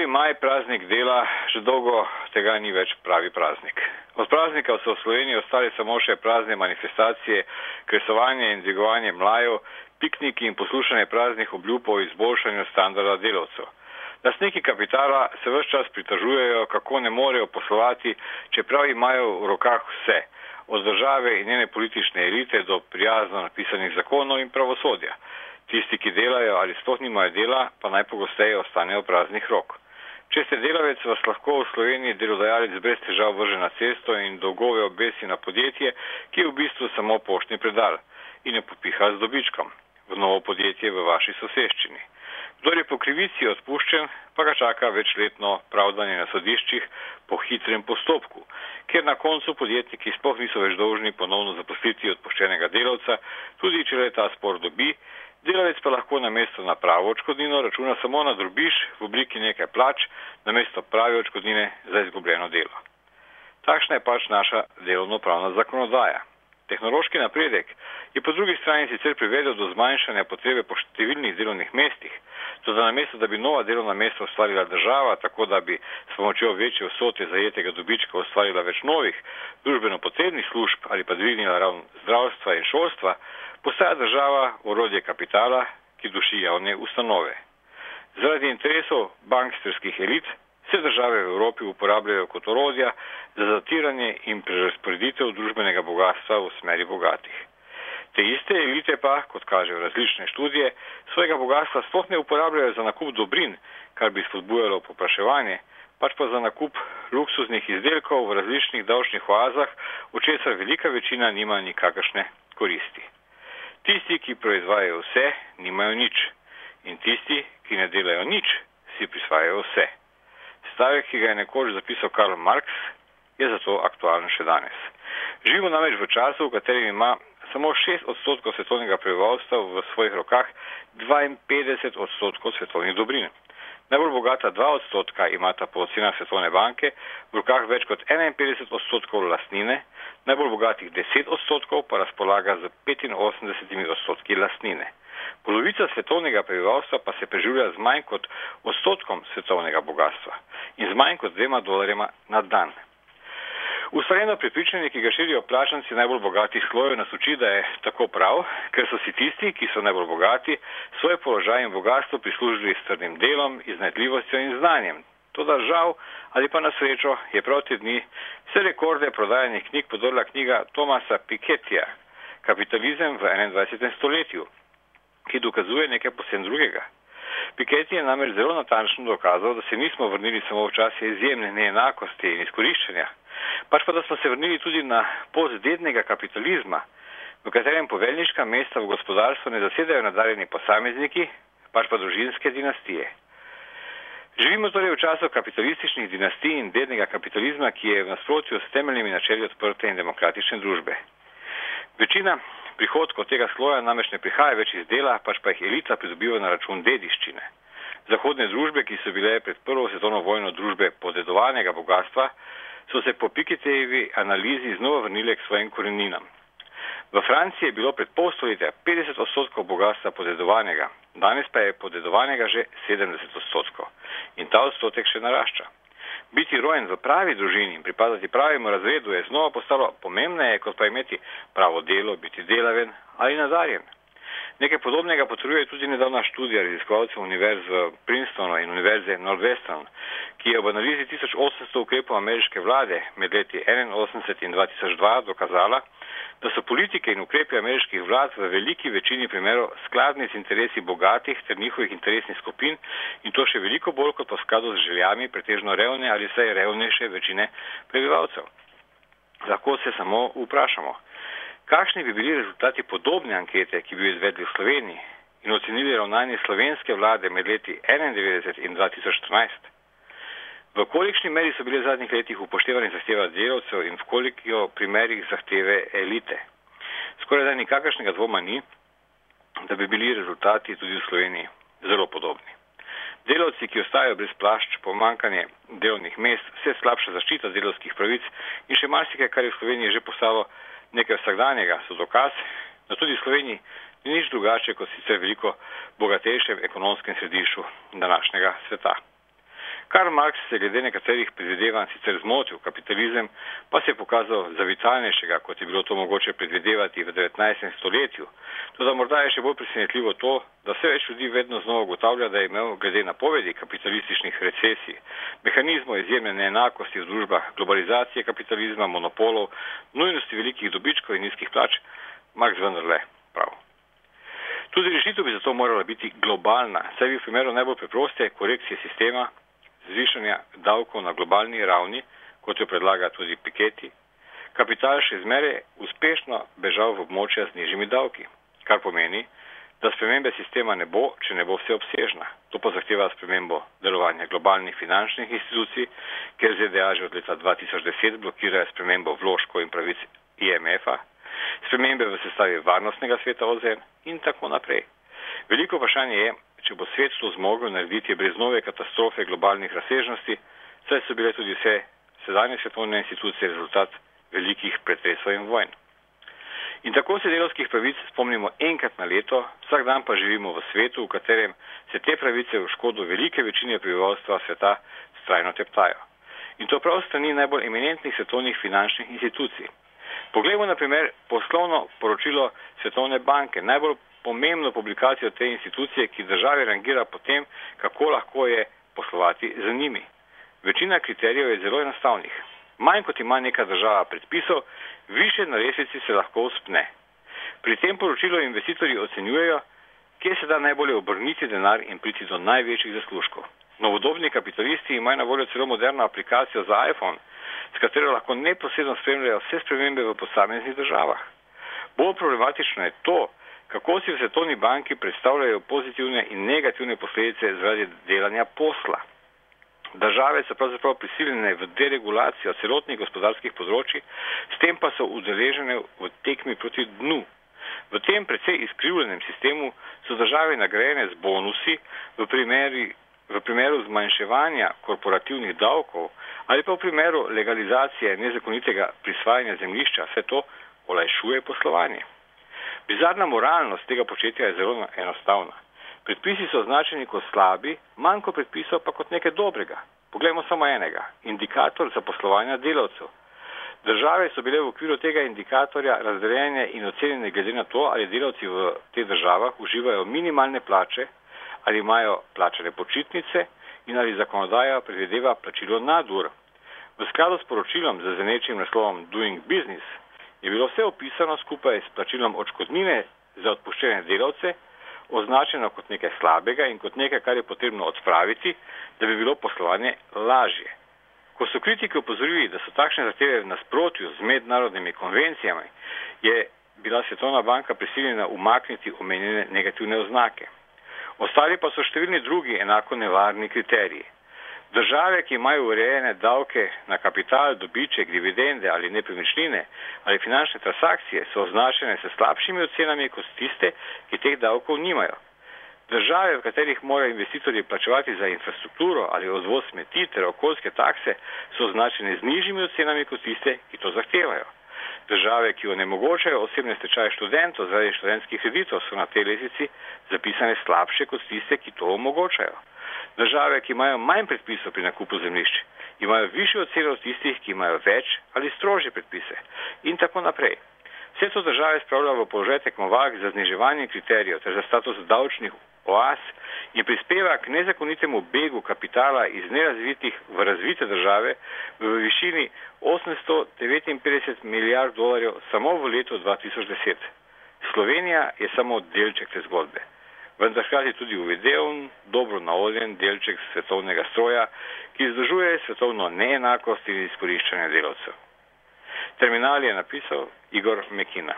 1. maj praznik dela, že dolgo tega ni več pravi praznik. Od praznika so v Sloveniji ostali samo še prazne manifestacije, kresovanje in dvigovanje mlajev, pikniki in poslušanje praznih obljub o izboljšanju standarda delavcev. Lastniki kapitala se vse čas pritožujejo, kako ne morejo poslovati, čeprav imajo v rokah vse, od države in njene politične elite do prijazno napisanih zakonov in pravosodja. Tisti, ki delajo ali sploh nimajo dela, pa najpogosteje ostanejo praznih rok. Če ste delavec, vas lahko v Sloveniji delodajalec brez težav vrže na cesto in dolgove obesi na podjetje, ki je v bistvu samo poštni predal in jo popiha z dobičkom v novo podjetje v vaši soseščini. Kdor je po krivici odpuščen, pa ga čaka večletno pravdanje na sodiščih po hitrem postopku, ker na koncu podjetniki sploh niso več dolžni ponovno zaposliti odpuščenega delavca, tudi če le ta spor dobi, Delavec pa lahko na mesto na pravo očkodnino računa samo na drobiš v obliki nekaj plač, na mesto prave očkodnine za izgubljeno delo. Takšna je pač naša delovno-pravna zakonodaja. Tehnološki napredek je po drugi strani sicer privedel do zmanjšanja potrebe po številnih delovnih mestih, to da namesto, da bi nova delovna mesta ustvarila država, tako da bi s pomočjo večje vsote zajetega dobička ustvarila več novih družbeno potrebnih služb ali pa dvignila ravn zdravstva in šolstva, postaja država orodje kapitala, ki duši javne ustanove. Zaradi interesov banksterskih elit se države v Evropi uporabljajo kot orodja za zatiranje in prerasporeditev družbenega bogatstva v smeri bogatih. Te iste elite pa, kot kažejo različne študije, svojega bogatstva sploh ne uporabljajo za nakup dobrin, kar bi spodbujalo popraševanje, pač pa za nakup luksuznih izdelkov v različnih davčnih oazah, v česar velika večina nima nikakršne koristi. Tisti, ki proizvajajo vse, nimajo nič. In tisti, ki ne delajo nič, si prisvajajo vse. Stavek, ki ga je nekoč zapisal Karl Marx, je zato aktualen še danes. Živimo namreč v času, v katerem ima samo 6 odstotkov svetovnega prebivalstva v svojih rokah 52 odstotkov svetovnih dobrin. Najbolj bogata dva odstotka imata po ocenah Svetovne banke v rokah več kot 51 odstotkov lastnine, najbolj bogatih 10 odstotkov pa razpolaga z 85 odstotki lastnine. Polovica svetovnega prebivalstva pa se preživlja z manj kot odstotkom svetovnega bogatstva in z manj kot dvema dolarjema na dan. Ustvarjeno prepričanje, ki ga širijo plačanci najbolj bogatih slojev, nas uči, da je tako prav, ker so si tisti, ki so najbolj bogati, svoje položaje in bogatstvo prislužili s trdim delom, iznajdljivostjo in znanjem. To da žal ali pa na srečo je prav te dni vse rekorde prodajanih knjig podorla knjiga Tomasa Piketija Kapitalizem v 21. stoletju, ki dokazuje nekaj posebno drugega. Piketty je namreč zelo natančno dokazal, da se nismo vrnili samo v čase izjemne neenakosti in izkoriščanja, pač pa da smo se vrnili tudi na pot dednega kapitalizma, v katerem poveljniška mesta v gospodarstvu ne zasedajo nadaljeni posamezniki, pač pa družinske dinastije. Živimo torej v času kapitalističnih dinastij in dednega kapitalizma, ki je v nasprotju s temeljnimi načeli odprte in demokratične družbe. Večina prihodkov tega sloja namreč ne prihaja več iz dela, pač pa jih elita pridobiva na račun dediščine. Zahodne družbe, ki so bile pred prvo svetovno vojno družbe podedovanega bogatstva, so se po Piketjevi analizi znova vrnile k svojim koreninam. V Franciji je bilo pred pol stoletja 50 odstotkov bogatstva podedovanega, danes pa je podedovanega že 70 odstotkov in ta odstotek še narašča. Biti rojen v pravi družini in pripadati pravemu razredu je znova postalo pomembneje, kot pa imeti pravo delo, biti delaven ali nadarjen. Nekaj podobnega potrjuje tudi nedavna študija raziskovalcev univerz v Princetonu in univerze Northwestern, ki je v analizi 1800 ukrepov ameriške vlade med leti 1981 in 2002 dokazala, da so politike in ukrepe ameriških vlad v veliki večini primerov skladni z interesi bogatih ter njihovih interesnih skupin in to še veliko bolj kot pa skladu z željami pretežno revne ali vsaj revnejše večine prebivalcev. Lahko se samo vprašamo, kakšni bi bili rezultati podobne ankete, ki bi jo izvedli v Sloveniji in ocenili ravnanje slovenske vlade med leti 1991 in 2014. V kolikšni meri so bile v zadnjih letih upoštevane zahteve delavcev in v koliko primerih zahteve elite? Skoraj da nikakršnega dvoma ni, da bi bili rezultati tudi v Sloveniji zelo podobni. Delavci, ki ostajajo brez plašč, pomankanje delovnih mest, vse slabša zaščita delovskih pravic in še marsikaj, kar je v Sloveniji že postalo nekaj vsakdanjega, so dokaz, da tudi v Sloveniji ni nič drugače kot sicer veliko bogatejšem ekonomskem središču današnjega sveta. Karl Marx se glede nekaterih predvidevanj sicer zmotil, kapitalizem pa se je pokazal za vitalnejšega, kot je bilo to mogoče predvidevati v 19. stoletju. Tudi morda je še bolj presenetljivo to, da vse več ljudi vedno znova ugotavlja, da je imel glede napovedi kapitalističnih recesij, mehanizmov izjemne neenakosti v družbah, globalizacije kapitalizma, monopolov, nujnosti velikih dobičkov in nizkih plač, Marx vendarle prav. Tudi rešitev bi zato morala biti globalna, saj bi v primeru najbolj preproste korekcije sistema zvišanja davkov na globalni ravni, kot jo predlaga tudi Piketi, kapital še zmeraj uspešno bežal v območja z nižjimi davki, kar pomeni, da spremembe sistema ne bo, če ne bo vseobsežna. To pa zahteva spremembo delovanja globalnih finančnih institucij, ker ZDA že od leta 2010 blokirajo spremembo vložkov in pravic IMF-a, spremembe v sestavi varnostnega sveta OZN in tako naprej. Veliko vprašanje je, če bo svet to zmogel narediti brez nove katastrofe globalnih razsežnosti, saj so bile tudi vse sedanje svetovne institucije rezultat velikih pretresov in vojn. In tako se delovskih pravic spomnimo enkrat na leto, vsak dan pa živimo v svetu, v katerem se te pravice v škodo velike večine prebivalstva sveta strajno teptajo. In to prav strani najbolj eminentnih svetovnih finančnih institucij. Poglejmo na primer poslovno poročilo Svetovne banke, najbolj pomembno publikacijo te institucije, ki države rangira po tem, kako lahko je poslovati z njimi. Večina kriterijev je zelo enostavnih. Manj kot ima neka država predpisov, više na resnici se lahko uspne. Pri tem poročilu investitorji ocenjujejo, kje se da najbolje obrniti denar in priti do največjih zaslužkov. Novodobni kapitalisti imajo na voljo celo moderno aplikacijo za iPhone, s katero lahko neposredno spremljajo vse spremembe v posameznih državah. Bolj problematično je to, kako si v svetovni banki predstavljajo pozitivne in negativne posledice zaradi delanja posla. Države so pravzaprav prisiljene v deregulacijo celotnih gospodarskih področji, s tem pa so udeležene v tekmi proti dnu. V tem precej izkrivljenem sistemu so države nagrajene z bonusi v, primeri, v primeru zmanjševanja korporativnih davkov ali pa v primeru legalizacije nezakonitega prisvajanja zemljišča. Vse to olajšuje poslovanje. Bizarna moralnost tega početja je zelo enostavna. Predpisi so označeni kot slabi, manj kot predpisov pa kot nekaj dobrega. Poglejmo samo enega. Indikator za poslovanje delavcev. Države so bile v okviru tega indikatorja razdeljene in ocenjene glede na to, ali delavci v teh državah uživajo minimalne plače, ali imajo plačane počitnice in ali zakonodaja predvideva plačilo nadur. V skladu s poročilom z zenečim naslovom Doing Business je bilo vse opisano skupaj s plačilom očkodnine za odpuščene delavce, označeno kot nekaj slabega in kot nekaj, kar je potrebno odpraviti, da bi bilo poslovanje lažje. Ko so kritiki upozorili, da so takšne zahteve v nasprotju z mednarodnimi konvencijami, je bila Svetovna banka prisiljena umakniti omenjene negativne oznake. Ostali pa so številni drugi enako nevarni kriteriji. Države, ki imajo urejene davke na kapital, dobiček, dividende ali nepremičnine ali finančne transakcije, so označene s slabšimi ocenami kot tiste, ki teh davkov nimajo. Države, v katerih morajo investitorji plačevati za infrastrukturo ali odvoz smeti ter okoljske takse, so označene z nižjimi ocenami kot tiste, ki to zahtevajo. Države, ki onemogočajo osebne stečaje študentov zaradi študentskih kreditov, so na tej lesici zapisane slabše kot tiste, ki to omogočajo. Države, ki imajo manj predpisov pri nakupu zemljišč, imajo više ocene od tistih, ki imajo več ali strožje predpise in tako naprej. Vse to države spravlja v položaj tekmovak za zniževanje kriterijev ter za status davčnih oas in prispeva k nezakonitemu begu kapitala iz nerazvitih v razvite države v višini 859 milijard dolarjev samo v letu 2010. Slovenija je samo delček te zgodbe vendar hkrati tudi uvideven, dobro naoljen delček svetovnega stroja, ki združuje svetovno neenakost in izkoriščanje delavcev. Terminal je napisal Igor Mekina.